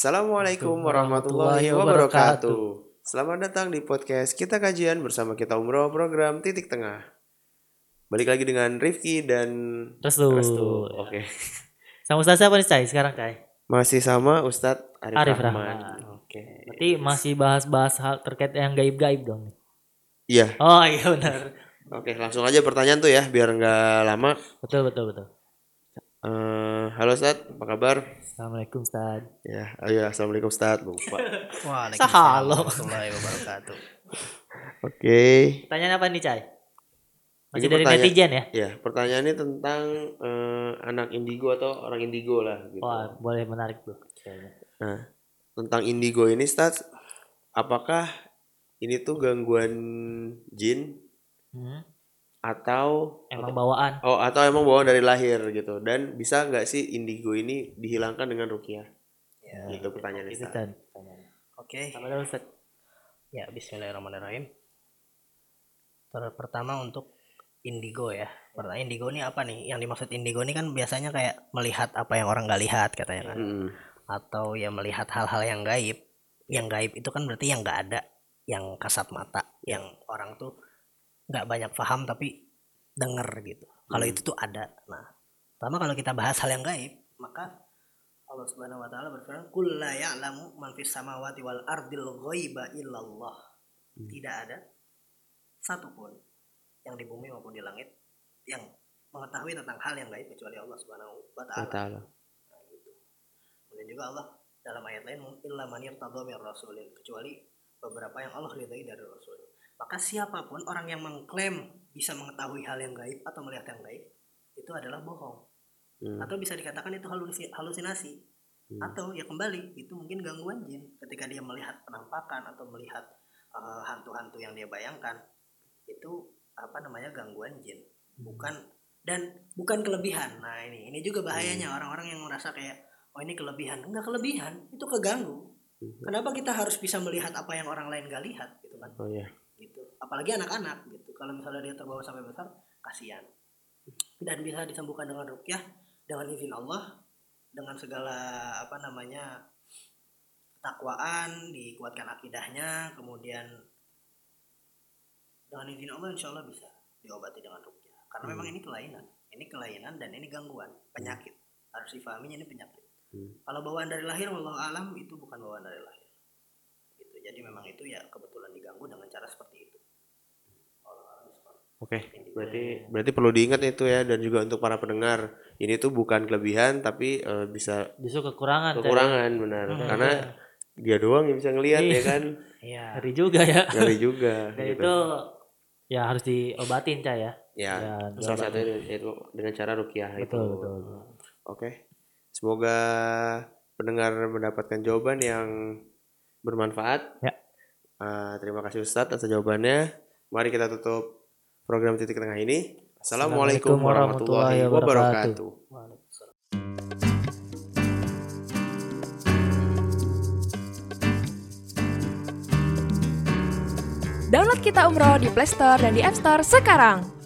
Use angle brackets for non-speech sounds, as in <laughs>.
Assalamualaikum warahmatullahi wabarakatuh. Selamat datang di podcast Kita Kajian bersama kita umroh program Titik Tengah. Balik lagi dengan Rifki dan Restu. Restu. Oke. Sama Ustaz siapa nih Cai sekarang Cai? Masih sama Ustadz Arif, Arif Rahman. Rahman. Oke. Berarti masih bahas-bahas hal terkait yang gaib-gaib dong. Iya. Oh iya benar. Oke, langsung aja pertanyaan tuh ya biar nggak lama. Betul betul betul. Eh, halo Ustadz, apa kabar? Assalamualaikum Ustaz. Ya, oh iya, assalamualaikum Ustadz. Lupa. <laughs> Sahalo. warahmatullahi wabarakatuh. Oke. Pertanyaan apa nih Cai? Masih Ini dari netizen ya? Ya, pertanyaannya tentang eh, anak indigo atau orang indigo lah gitu. Wah boleh menarik tuh. kayaknya. Nah, tentang indigo ini Stats, apakah ini tuh gangguan jin Hmm, atau Emang bawaan. oh atau emang bawaan dari lahir gitu dan bisa nggak sih indigo ini dihilangkan dengan rukiah? Ya. Itu Stats. Chan. pertanyaannya. Oke. Ustaz. Ya, bismillahirrahmanirrahim. Per- Pertama untuk indigo ya. Pertanyaan indigo ini apa nih? Yang dimaksud indigo ini kan biasanya kayak melihat apa yang orang nggak lihat katanya kan. Mm-mm. Atau ya melihat hal-hal yang gaib. Yang gaib itu kan berarti yang nggak ada, yang kasat mata, yang orang tuh nggak banyak paham tapi denger gitu. Kalau Hmm. itu tuh ada. Nah, pertama kalau kita bahas hal yang gaib, maka Allah Subhanahu wa taala berfirman, "Qul la ya'lamu man fis samawati wal ardil ghaiba illallah." Tidak ada satupun yang di bumi maupun di langit yang mengetahui tentang hal yang gaib kecuali Allah Subhanahu wa taala. Nah, gitu. Kemudian juga Allah dalam ayat lain illa man yartadha mir rasulin kecuali beberapa yang Allah ridhai dari rasul. Maka siapa pun orang yang mengklaim bisa mengetahui hal yang gaib atau melihat yang gaib itu adalah bohong. Hmm. atau bisa dikatakan itu halusi- halusinasi. Hmm. atau ya kembali itu mungkin gangguan jin. Ketika dia melihat penampakan atau melihat uh, hantu-hantu yang dia bayangkan itu apa namanya gangguan jin. Bukan dan bukan kelebihan. Nah ini ini juga bahayanya. Orang-orang yang merasa kayak oh ini kelebihan. Enggak kelebihan itu keganggu. Mhm. kenapa kita harus bisa melihat apa yang orang lain gak lihat gitu kan? Oh ya. Apalagi anak-anak gitu. Kalau misalnya dia terbawa sampai besar kasihan. Dan bisa disembuhkan dengan rukyah dengan izin Allah dengan segala apa namanya takwaan dikuatkan akidahnya kemudian dengan izin Allah insya Allah bisa diobati dengan rukyah. Karena Hmm. memang ini kelainan. Ini kelainan dan ini gangguan penyakit. Harus difahaminya ini penyakit. Hmm. kalau bawaan dari lahir Allah alam itu bukan bawaan dari lahir. Gitu. Jadi memang itu ya kebetulan diganggu dengan cara seperti itu Allah alam seperti Oke, berarti berarti perlu diingat itu ya dan juga untuk para pendengar ini tuh bukan kelebihan tapi eh, bisa Justru kekurangan. Kekurangan benar Hmm. karena dia doang yang bisa ngelihat ya Iya. kan Iya. Ngeri juga ya. ngeri juga <laughs> Dan gitu. itu ya harus diobatin Cai ya. ya, Ya, salah satu itu dengan cara rukiah itu Betul betul. oke semoga pendengar mendapatkan jawaban yang bermanfaat Ya. Eh, terima kasih Ustadz atas jawabannya mari kita tutup program titik tengah ini Assalamualaikum Assalamualaikum warahmatullahi warahmatullahi wabarakatuh. wabarakatuh Download Kita Umroh di Play Store dan di App Store sekarang.